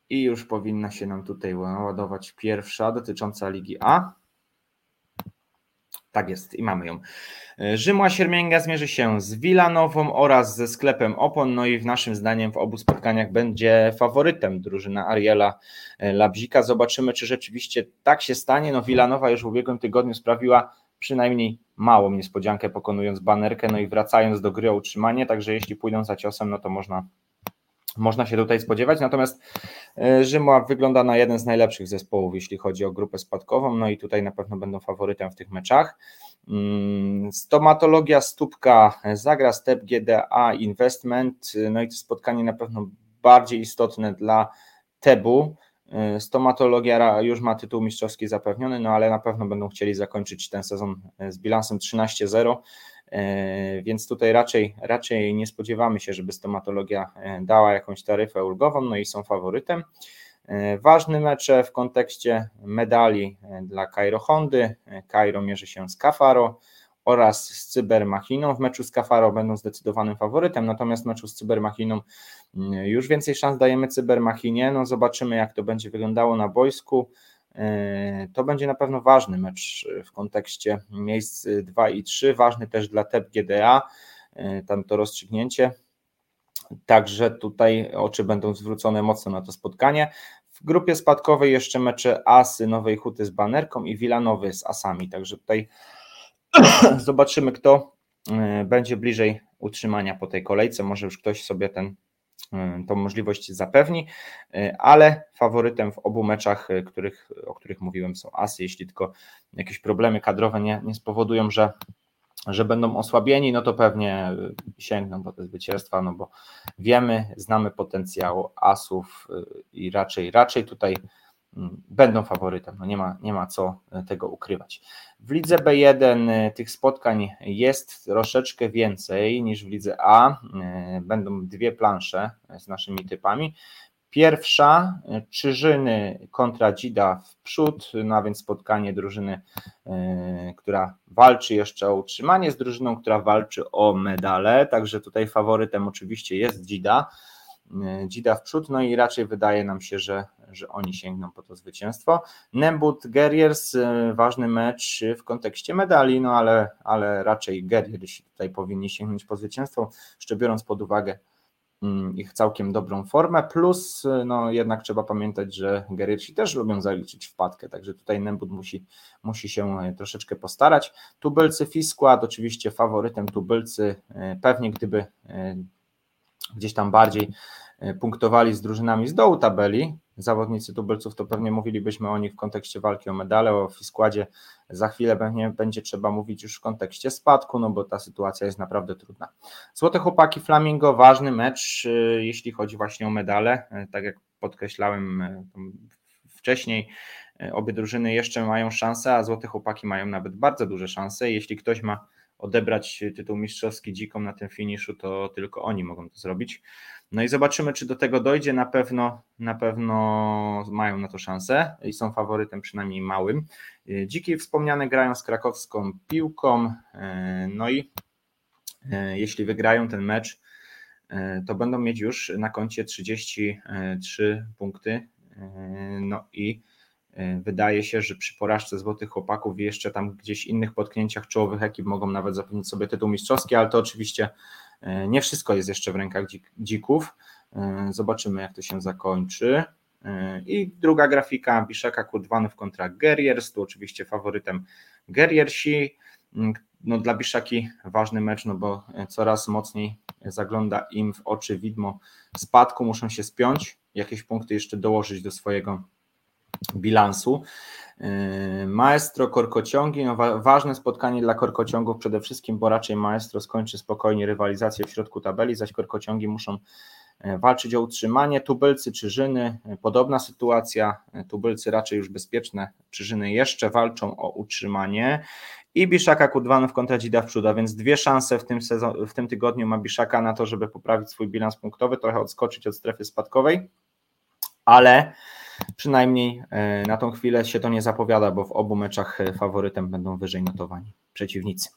I już powinna się nam tutaj ładować pierwsza dotycząca Ligi A. Tak jest i mamy ją. Rzymła Siermięga zmierzy się z Wilanową oraz ze sklepem Opon, no i w naszym zdaniem w obu spotkaniach będzie faworytem drużyna Ariela Labzika. Zobaczymy, czy rzeczywiście tak się stanie. No Wilanowa już w ubiegłym tygodniu sprawiła przynajmniej małą niespodziankę pokonując banerkę, no i wracając do gry o utrzymanie, także jeśli pójdą za ciosem, no to można można się tutaj spodziewać. Natomiast e, Rzymła wygląda na jeden z najlepszych zespołów, jeśli chodzi o grupę spadkową, no i tutaj na pewno będą faworytem w tych meczach. Mm, stomatologia Stópka zagra Step GDA Investment, no i to spotkanie na pewno bardziej istotne dla Tebu. E, stomatologia już ma tytuł mistrzowski zapewniony, no ale na pewno będą chcieli zakończyć ten sezon e, z bilansem 13-0. E, więc tutaj raczej, raczej nie spodziewamy się, żeby stomatologia e, dała jakąś taryfę ulgową, no i są faworytem. E, ważny mecze w kontekście medali dla Cairo Hondy. Cairo mierzy się z Cafaro oraz z Cybermachiną. W meczu z Cafaro będą zdecydowanym faworytem, natomiast w meczu z Cybermachiną mm, już więcej szans dajemy Cybermachinie. No zobaczymy, jak to będzie wyglądało na boisku. E, to będzie na pewno ważny mecz w kontekście miejsc 2 i 3, ważny też dla TEP GDA, e, tam to rozstrzygnięcie. Także tutaj oczy będą zwrócone mocno na to spotkanie. W grupie spadkowej jeszcze mecze Asy Nowej Huty z Banerką i Wilanowy z Asami. Także tutaj [coughs] zobaczymy, kto e, będzie bliżej utrzymania po tej kolejce. Może już ktoś sobie ten tą możliwość zapewni, y, ale faworytem w obu meczach, y, których, o których mówiłem, są Asy. Jeśli tylko jakieś problemy kadrowe nie, nie spowodują, że, że będą osłabieni, no to pewnie sięgną po te zwycięstwa, no bo wiemy, znamy potencjał Asów i raczej, raczej tutaj będą faworytem. No nie, ma, nie ma co e, tego ukrywać. W lidze B1 e, tych spotkań jest troszeczkę więcej niż w lidze A. E, będą dwie plansze z naszymi typami. Pierwsza, Czyżyny kontra Dzida w przód, no a więc spotkanie drużyny, która walczy jeszcze o utrzymanie z drużyną, która walczy o medale, także tutaj faworytem oczywiście jest Dzida. Dzida w przód, no i raczej wydaje nam się, że że oni sięgną po to zwycięstwo. Nembut Guerriers, y, ważny mecz w kontekście medali, no ale, ale raczej Guerriers tutaj powinni sięgnąć po zwycięstwo, jeszcze biorąc pod uwagę mm, ich całkiem dobrą formę, plus y, no jednak trzeba pamiętać, że Geriersi też lubią zaliczyć wpadkę, także tutaj Nembut musi, musi się troszeczkę postarać. Tubylcy Fiskład, oczywiście faworytem Tubylcy, pewnie gdyby gdzieś tam bardziej punktowali z drużynami z dołu tabeli, zawodnicy tubylców, to pewnie mówilibyśmy o nich w kontekście walki o medale, o składzie. Za chwilę pewnie będzie trzeba mówić już w kontekście spadku, no bo ta sytuacja jest naprawdę trudna. Złote chłopaki Flamingo, ważny mecz, y, jeśli chodzi właśnie o medale. Y, tak jak podkreślałem wcześniej, obie drużyny jeszcze mają szansę, a złote chłopaki mają nawet bardzo duże szanse. Jeśli ktoś ma odebrać tytuł mistrzowski dzikom na tym finiszu, to tylko oni mogą to zrobić. No i zobaczymy, czy do tego dojdzie. Na pewno, na pewno mają na to szansę i są faworytem przynajmniej małym. Dziki wspomniane grają z krakowską piłką. No i e, jeśli wygrają ten mecz, e, to będą mieć już na koncie 33 punkty. E, no i wydaje się, że przy porażce Złotych Chłopaków i jeszcze tam gdzieś innych potknięciach czołowych ekip mogą nawet zapewnić sobie tytuł mistrzowski, ale to oczywiście E, nie wszystko jest jeszcze w rękach dzików. E, zobaczymy, jak to się zakończy. E, I druga grafika, Biszaka Kudwanów kontra Guerriers, tu oczywiście faworytem Guerriersi. no dla Biszaki ważny mecz, no bo coraz mocniej zagląda im w oczy widmo spadku, muszą się spiąć, jakieś punkty jeszcze dołożyć do swojego bilansu. Yy, maestro Korkociągi, no ważne spotkanie dla Korkociągów przede wszystkim, bo raczej Maestro skończy spokojnie rywalizację w środku tabeli, zaś Korkociągi muszą yy, walczyć o utrzymanie. Tubylcy, Czyżyny, yy, podobna sytuacja. Tubylcy raczej już bezpieczne, Czyżyny jeszcze walczą o utrzymanie. I Biszaka Kudwanów kontra Dzida w Przód, a więc dwie szanse w tym, sezon, w tym tygodniu ma Biszaka na to, żeby poprawić swój bilans punktowy, trochę odskoczyć od strefy spadkowej, ale Przynajmniej e, na tą chwilę się to nie zapowiada, bo w obu meczach e, faworytem będą wyżej notowani przeciwnicy.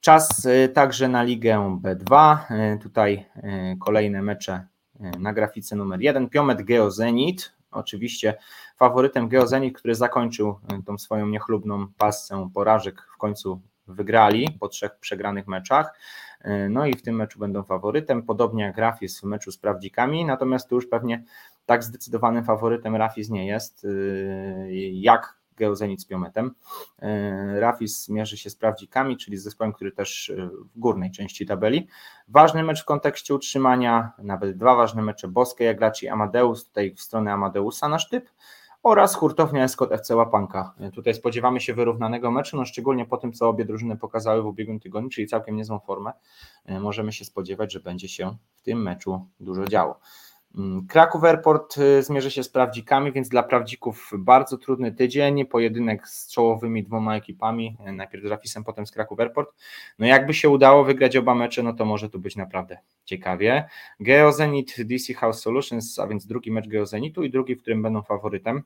Czas e, także na Ligę B2. Tutaj kolejne mecze na grafice numer 1. Piomet Geozenit. Oczywiście faworytem Geozenit, który zakończył tą swoją niechlubną pasę porażek, w końcu wygrali po trzech przegranych meczach. No i w tym meczu będą faworytem, podobnie jak Grafis w meczu z Prawdzikami, natomiast tu już pewnie tak zdecydowanym faworytem Rafis nie jest, y, jak Geozenit z Piometem. Y, Rafis mierzy się z Prawdzikami, czyli z zespołem, który też y, w górnej części tabeli. Ważny mecz w kontekście utrzymania, nawet dwa ważne mecze Boskie, jak i Amadeus, tutaj w stronę Amadeusa nasz typ oraz hurtownia Escort FC Łapanka. Tutaj spodziewamy się wyrównanego meczu, no szczególnie po tym, co obie drużyny pokazały w ubiegłym tygodniu, czyli całkiem niezłą formę. Możemy się spodziewać, że będzie się w tym meczu dużo działo. Mm, Kraków Airport y, zmierzy się z prawdzikami, więc dla prawdzików bardzo trudny tydzień, pojedynek z czołowymi dwoma ekipami, y, najpierw z Rafisem, potem z Kraków Airport. No jakby się udało wygrać oba mecze, no to może tu być naprawdę ciekawie. Geozenit DC House Solutions, a więc drugi mecz Geozenitu i drugi, w którym będą faworytem.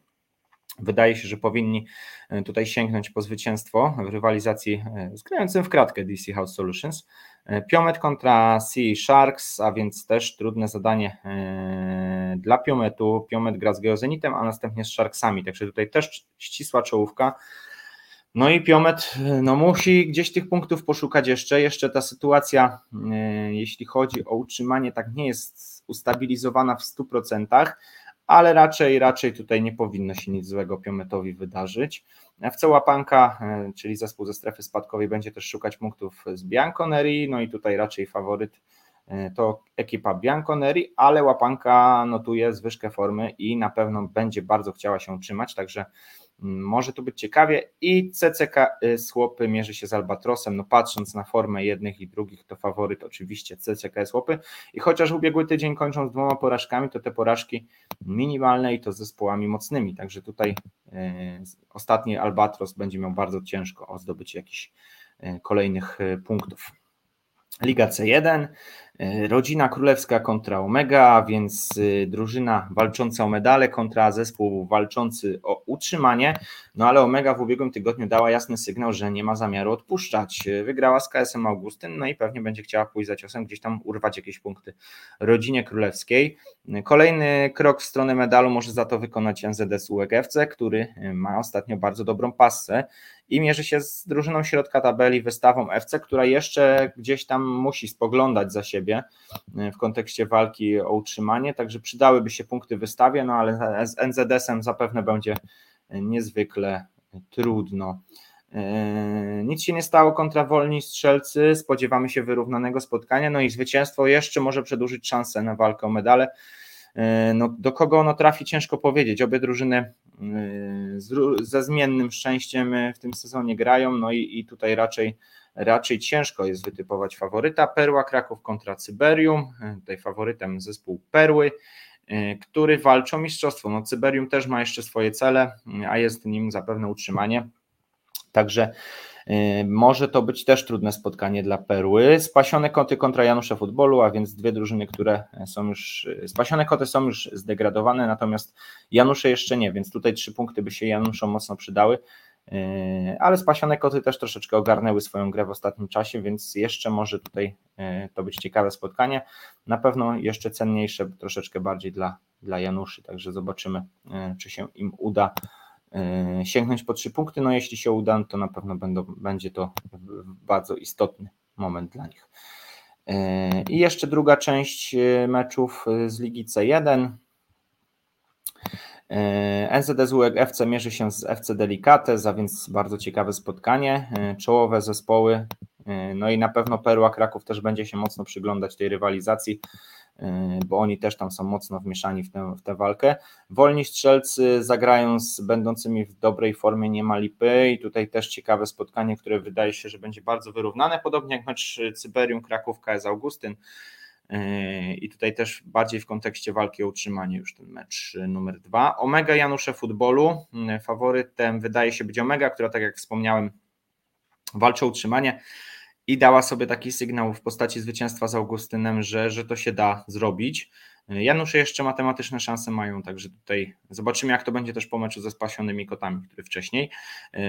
Wydaje się, że powinni y, tutaj sięgnąć po zwycięstwo w rywalizacji z grającym w kratkę DC House Solutions. E, Piomet kontra Sea Sharks, a więc też trudne zadanie e, dla Piometu. Piomet gra z Geozenitem, a następnie z Sharksami, także tutaj też ścisła czołówka. No i Piomet no, musi gdzieś tych punktów poszukać jeszcze. Jeszcze ta sytuacja, e, jeśli chodzi o utrzymanie, tak nie jest ustabilizowana w 100% ale raczej, raczej tutaj nie powinno się nic złego Piometowi wydarzyć. FC Łapanka, e, czyli zespół ze strefy spadkowej, będzie też szukać punktów z Bianconeri, no i tutaj raczej faworyt e, to ekipa Bianconeri, ale Łapanka notuje zwyżkę formy i na pewno będzie bardzo chciała się utrzymać, także może tu być ciekawie. I CCK y, Słopy mierzy się z Albatrosem, no patrząc na formę jednych i drugich to faworyt oczywiście CCK Słopy. I chociaż ubiegły tydzień kończą z dwoma porażkami, to te porażki minimalne i to z zespołami mocnymi, także tutaj y, ostatni Albatros będzie miał bardzo ciężko o zdobycie jakichś y, kolejnych punktów. Liga C1, E, rodzina królewska kontra Omega, więc e, drużyna walcząca o medale kontra zespół walczący o utrzymanie. No ale Omega w ubiegłym tygodniu dała jasny sygnał, że nie ma zamiaru odpuszczać. E, wygrała z KSM Augustyn, no i pewnie będzie chciała pójść za ciosem, gdzieś tam urwać jakieś punkty rodzinie królewskiej. Kolejny krok w stronę medalu może za to wykonać NZS UEGFC, który ma ostatnio bardzo dobrą passę i mierzy się z drużyną środka tabeli wystawą FC, która jeszcze gdzieś tam musi spoglądać za siebie e, w kontekście walki o utrzymanie, także przydałyby się punkty wystawie, no ale z NZS-em zapewne będzie niezwykle trudno. E, nic się nie stało kontra wolni strzelcy, spodziewamy się wyrównanego spotkania, no i zwycięstwo jeszcze może przedłużyć szansę na walkę o medale. No, do kogo ono trafi, ciężko powiedzieć. Obie drużyny ze zmiennym szczęściem w tym sezonie grają, no i, i tutaj raczej, raczej ciężko jest wytypować faworyta. Perła Kraków kontra Cyberium, tutaj faworytem zespół Perły, który walczy o mistrzostwo. No, Cyberium też ma jeszcze swoje cele, a jest nim zapewne utrzymanie. Także może to być też trudne spotkanie dla Perły. Spasione koty kontra Janusza Futbolu, a więc dwie drużyny, które są już. Spasione koty są już zdegradowane, natomiast Janusze jeszcze nie, więc tutaj trzy punkty by się Januszom mocno przydały. Yy, ale spasione koty też troszeczkę ogarnęły swoją grę w ostatnim czasie, więc jeszcze może tutaj to być ciekawe spotkanie. Na pewno jeszcze cenniejsze, troszeczkę bardziej dla, dla Januszy, także zobaczymy, czy się im uda sięgnąć po trzy punkty. No jeśli się uda, to na pewno będą, będzie to bardzo istotny moment dla nich. E, I jeszcze druga część e, meczów z Ligi C1. NZSU FC mierzy się z FC Delicates, a więc bardzo ciekawe spotkanie. Czołowe zespoły, no i na pewno Perła Kraków też będzie się mocno przyglądać tej rywalizacji. E, bo oni też tam są mocno wmieszani w tę, w tę walkę. Wolni strzelcy zagrają z będącymi w dobrej formie nie ma lipy i tutaj też ciekawe spotkanie, które wydaje się, że będzie bardzo wyrównane, podobnie jak mecz Cyberium Kraków KS Augustyn e, i tutaj też bardziej w kontekście walki o utrzymanie już ten mecz numer dwa. Omega Janusze Futbolu, faworytem wydaje się być Omega, która tak jak wspomniałem walczy o utrzymanie i dała sobie taki sygnał w postaci zwycięstwa z Augustynem, że, że to się da zrobić. Janusze jeszcze matematyczne szanse mają, także tutaj zobaczymy, jak to będzie też po meczu ze spasionymi kotami, który wcześniej.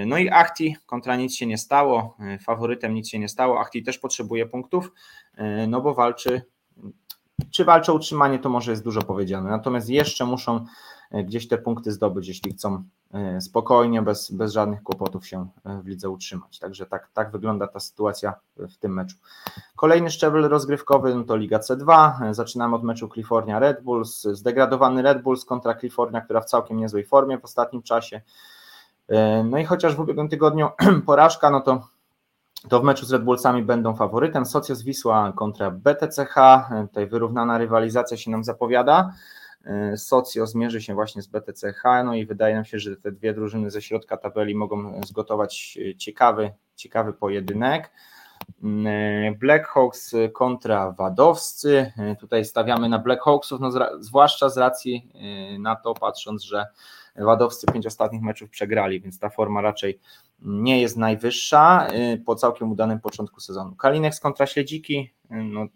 No i Achti kontra nic się nie stało, faworytem nic się nie stało. Achti też potrzebuje punktów, no bo walczy. Czy walczy o utrzymanie, to może jest dużo powiedziane. Natomiast jeszcze muszą gdzieś te punkty zdobyć, jeśli chcą E, spokojnie, bez, bez żadnych kłopotów się e, w lidze utrzymać. Także tak, tak wygląda ta sytuacja w tym meczu. Kolejny szczebel rozgrywkowy no to Liga C2. E, zaczynamy od meczu California Red Bulls. Zdegradowany Red Bulls kontra California, która w całkiem niezłej formie w ostatnim czasie. No i chociaż w ubiegłym tygodniu [clears throat] porażka, no to to w meczu z Red Bullsami będą faworytem. Socios Wisła kontra BTCH. Tutaj wyrównana rywalizacja się nam zapowiada. E, Socio zmierzy się właśnie z BTCH, no i wydaje nam się, że te dwie drużyny ze środka tabeli mogą zgotować e, ciekawy, ciekawy pojedynek. E, Blackhawks kontra Wadowscy. Tutaj stawiamy na Blackhawksów, no zwłaszcza z racji na to, patrząc, że Wadowscy pięć ostatnich meczów przegrali, więc ta forma raczej nie jest najwyższa po całkiem udanym początku sezonu. Kalinex kontra Śledziki, no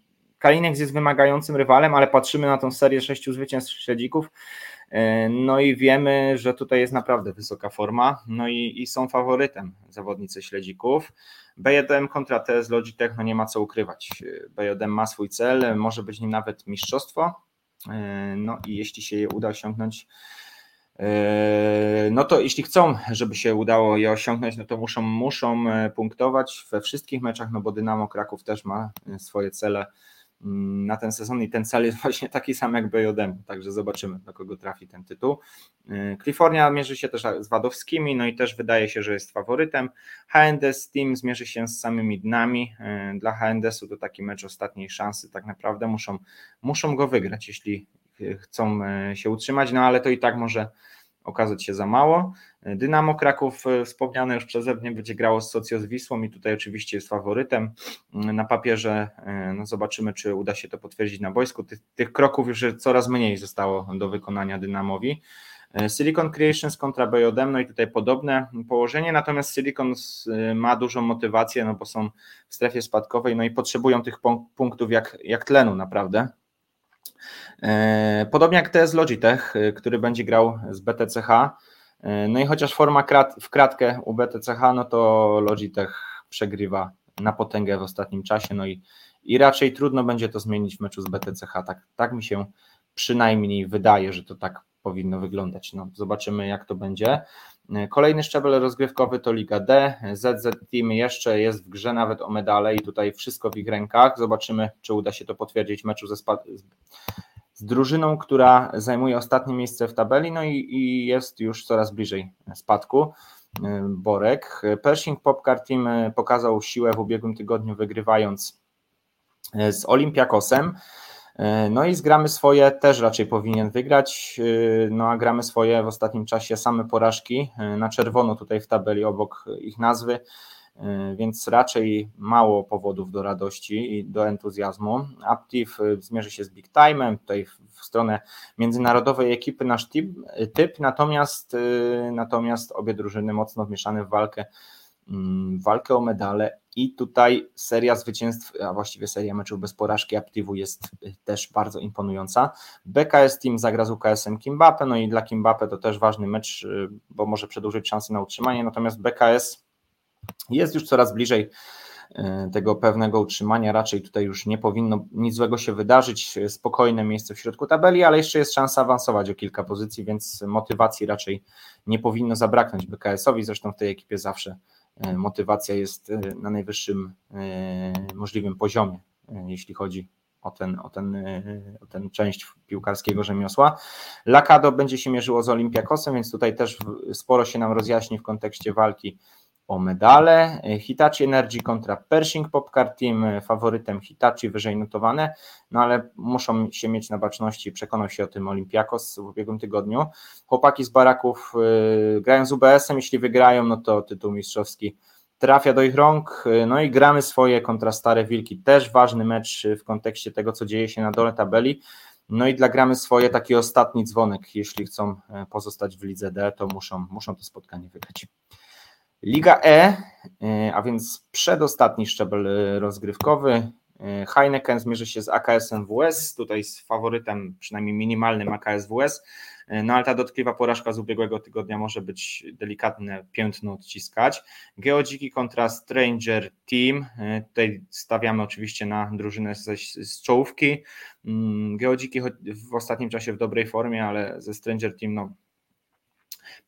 Kalinek jest wymagającym rywalem, ale patrzymy na tą serię sześciu zwycięstw śledzików, e, no i wiemy, że tutaj jest naprawdę wysoka forma, no i, i są faworytem zawodnicy śledzików. B1 kontra TS Logitech, no nie ma co ukrywać. B1 ma swój cel, może być nim nawet mistrzostwo, no i jeśli się je uda osiągnąć, no to jeśli chcą, żeby się udało je osiągnąć, no to muszą, muszą punktować we wszystkich meczach, no bo Dynamo Kraków też ma swoje cele Mm, na ten sezon i ten cel jest [laughs] właśnie taki sam jak BJM, także zobaczymy do kogo trafi ten tytuł. Y, California mierzy się też z Wadowskimi, no i też wydaje się, że jest faworytem. HNDS Team zmierzy się z samymi dnami. Y, dla HNDS-u to taki mecz ostatniej szansy, tak naprawdę muszą, muszą go wygrać, jeśli chcą y, się utrzymać, no ale to i tak może okazać się za mało. Dynamo Kraków, e, wspomniane już przeze mnie, będzie grało z Socio z Wisłą i tutaj oczywiście jest faworytem. Mm, na papierze e, no zobaczymy, czy uda się to potwierdzić na boisku. Tych, tych kroków już coraz mniej zostało do wykonania Dynamowi. E, Silicon Creations kontra BJM, no i tutaj podobne położenie, natomiast Silicon ma dużą motywację, no bo są w strefie spadkowej, no i potrzebują tych punktów jak, jak tlenu naprawdę. Podobnie jak TS Logitech, który będzie grał z BTCH, no i chociaż forma krat, w kratkę u BTCH, no to Logitech przegrywa na potęgę w ostatnim czasie, no i, i raczej trudno będzie to zmienić w meczu z BTCH. Tak, tak mi się przynajmniej wydaje, że to tak powinno wyglądać. No, zobaczymy, jak to będzie. Kolejny szczebel rozgrywkowy to Liga D. ZZ Team jeszcze jest w grze nawet o medale i tutaj wszystko w ich rękach. Zobaczymy, czy uda się to potwierdzić w meczu ze, z drużyną, która zajmuje ostatnie miejsce w tabeli, no i, i jest już coraz bliżej spadku. Y, Borek. Pershing Popcar Team y, pokazał siłę w ubiegłym tygodniu, wygrywając z Olympiakosem. No i z gramy swoje też raczej powinien wygrać, no a gramy swoje w ostatnim czasie same porażki na czerwono tutaj w tabeli obok ich nazwy. E, więc raczej mało powodów do radości i do entuzjazmu. Aptiv e, zmierzy się z Big Time'em, tutaj w stronę międzynarodowej ekipy nasz typ, natomiast, e, natomiast obie drużyny mocno wmieszane w walkę, mm, walkę o medale i tutaj seria zwycięstw, a właściwie seria meczów bez porażki Aptivu jest też bardzo imponująca. BKS Team zagra z UKS-em Kimbape, no i dla Kimbape to też ważny mecz, bo może przedłużyć szanse na utrzymanie, natomiast BKS jest już coraz bliżej e, tego pewnego utrzymania. Raczej tutaj już nie powinno nic złego się wydarzyć. Spokojne miejsce w środku tabeli, ale jeszcze jest szansa awansować o kilka pozycji, więc motywacji raczej nie powinno zabraknąć BKS-owi. Zresztą w tej ekipie zawsze motywacja jest e, na najwyższym możliwym poziomie, jeśli chodzi o ten, o ten, o ten część piłkarskiego rzemiosła. Lakado będzie się mierzyło z Olympiakosem, więc tutaj też sporo się nam rozjaśni w kontekście walki o medale. Hitachi Energy kontra Pershing Popcar Team, faworytem Hitachi wyżej notowane, no ale muszą się mieć na baczności, przekonał się o tym Olympiakos w ubiegłym tygodniu. Chłopaki z baraków yy, grają z UBS-em, jeśli wygrają, no to tytuł mistrzowski trafia do ich rąk, no i gramy swoje kontra Stare Wilki, też ważny mecz w kontekście tego, co dzieje się na dole tabeli, no i dla gramy swoje taki ostatni dzwonek, jeśli chcą e, pozostać w lidze D, to muszą, muszą to spotkanie wygrać. Liga E, e, a więc przedostatni szczebel e, rozgrywkowy. Heineken zmierzy się z AKS-em WS, tutaj z faworytem przynajmniej minimalnym AKS WS, no ale ta dotkliwa porażka z ubiegłego tygodnia może być delikatne piętno odciskać. Geodziki kontra Stranger Team, tutaj stawiamy oczywiście na drużynę z, z czołówki. Mm, Geodziki w ostatnim czasie w dobrej formie, ale ze Stranger Team no,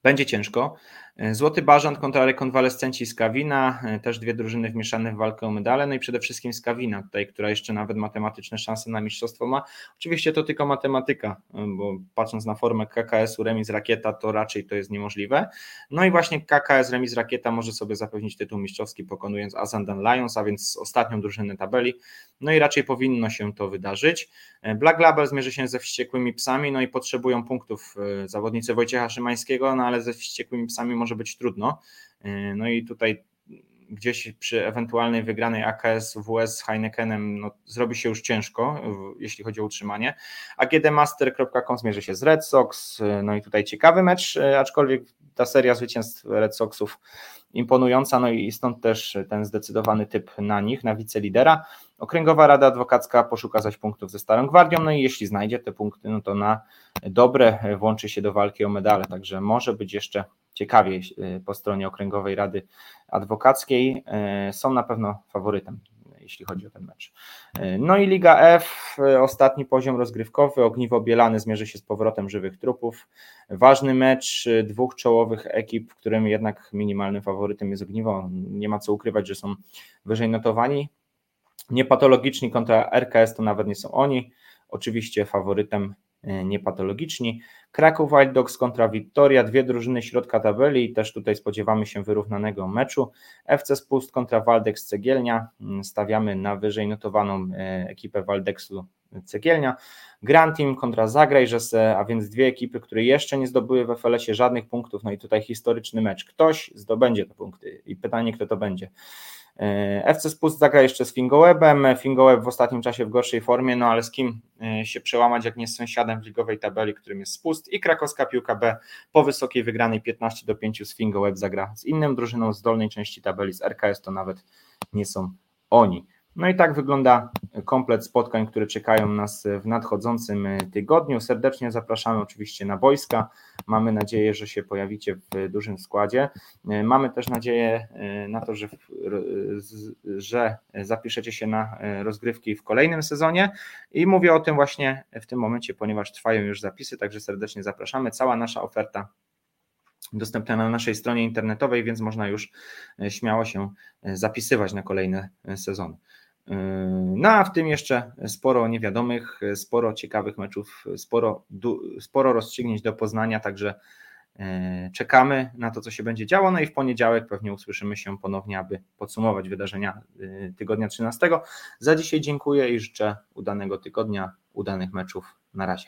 będzie ciężko. E, Złoty Bażant kontra rekonwalescenci z Kawina, e, też dwie drużyny wmieszane w walkę o medale, no i przede wszystkim z Kawina, tutaj, która jeszcze nawet matematyczne szanse na mistrzostwo ma. Oczywiście to tylko matematyka, e, bo patrząc na formę KKS-u remis rakieta, to raczej to jest niemożliwe. No i właśnie KKS remis rakieta może sobie zapewnić tytuł mistrzowski pokonując Azandan Lions, a więc ostatnią drużynę tabeli, no i raczej powinno się to wydarzyć. Black Label zmierzy się ze wściekłymi psami, no i potrzebują punktów zawodnicy Wojciecha Szymańskiego, no ale ze wściekłymi psami może być trudno. E, no i tutaj gdzieś przy ewentualnej wygranej AKS WS z Heinekenem no, zrobi się już ciężko, jeśli chodzi o utrzymanie. AGDmaster.com zmierzy się z Red Sox, e, no i tutaj ciekawy mecz, e, aczkolwiek ta seria zwycięstw Red Soxów imponująca, no i stąd też ten zdecydowany typ na nich, na wicelidera. Okręgowa Rada Adwokacka poszuka zaś punktów ze Starą Gwardią, no i jeśli znajdzie te punkty, no to na dobre włączy się do walki o medale, także może być jeszcze ciekawie e, po stronie Okręgowej Rady Adwokackiej. E, są na pewno faworytem, jeśli chodzi o ten mecz. E, no i Liga F, ostatni poziom rozgrywkowy. Ogniwo Bielany zmierzy się z powrotem żywych trupów. Ważny mecz dwóch czołowych ekip, w którym jednak minimalnym faworytem jest Ogniwo. Nie ma co ukrywać, że są wyżej notowani. Niepatologiczni kontra RKS to nawet nie są oni. Oczywiście faworytem niepatologiczni. Kraków Wild Dogs kontra Wiktoria, dwie drużyny środka tabeli i też tutaj spodziewamy się wyrównanego meczu. FC Spust kontra Waldex Cegielnia, mm, stawiamy na wyżej notowaną e, ekipę Waldexu Cegielnia. Grand Team kontra Zagrajże, a więc dwie ekipy, które jeszcze nie zdobyły w FLS-ie żadnych punktów, no i tutaj historyczny mecz. Ktoś zdobędzie te punkty i pytanie, kto to będzie. E, FC Spust zagra jeszcze z Fingowebem. Fingoweb w ostatnim czasie w gorszej formie, no ale z kim e, się przełamać, jak nie z sąsiadem w ligowej tabeli, którym jest Spust i krakowska piłka B po wysokiej wygranej 15 do 5 z Fingoweb zagra z inną drużyną z dolnej części tabeli, z RKS to nawet nie są oni. No i tak wygląda komplet spotkań, które czekają nas w nadchodzącym tygodniu. Serdecznie zapraszamy oczywiście na boiska. Mamy nadzieję, że się pojawicie w dużym składzie. Mamy też nadzieję e, na to, że, że zapiszecie się na rozgrywki w kolejnym sezonie i mówię o tym właśnie w tym momencie, ponieważ trwają już zapisy, także serdecznie zapraszamy. Cała nasza oferta dostępna na naszej stronie internetowej, więc można już śmiało się zapisywać na kolejne sezony. Yy, no a w tym jeszcze sporo niewiadomych, sporo ciekawych meczów, sporo, sporo rozstrzygnięć do Poznania, także yy, czekamy na to, co się będzie działo. No i w poniedziałek pewnie usłyszymy się ponownie, aby podsumować wydarzenia yy, tygodnia 13. Za dzisiaj dziękuję i życzę udanego tygodnia, udanych meczów. Na razie.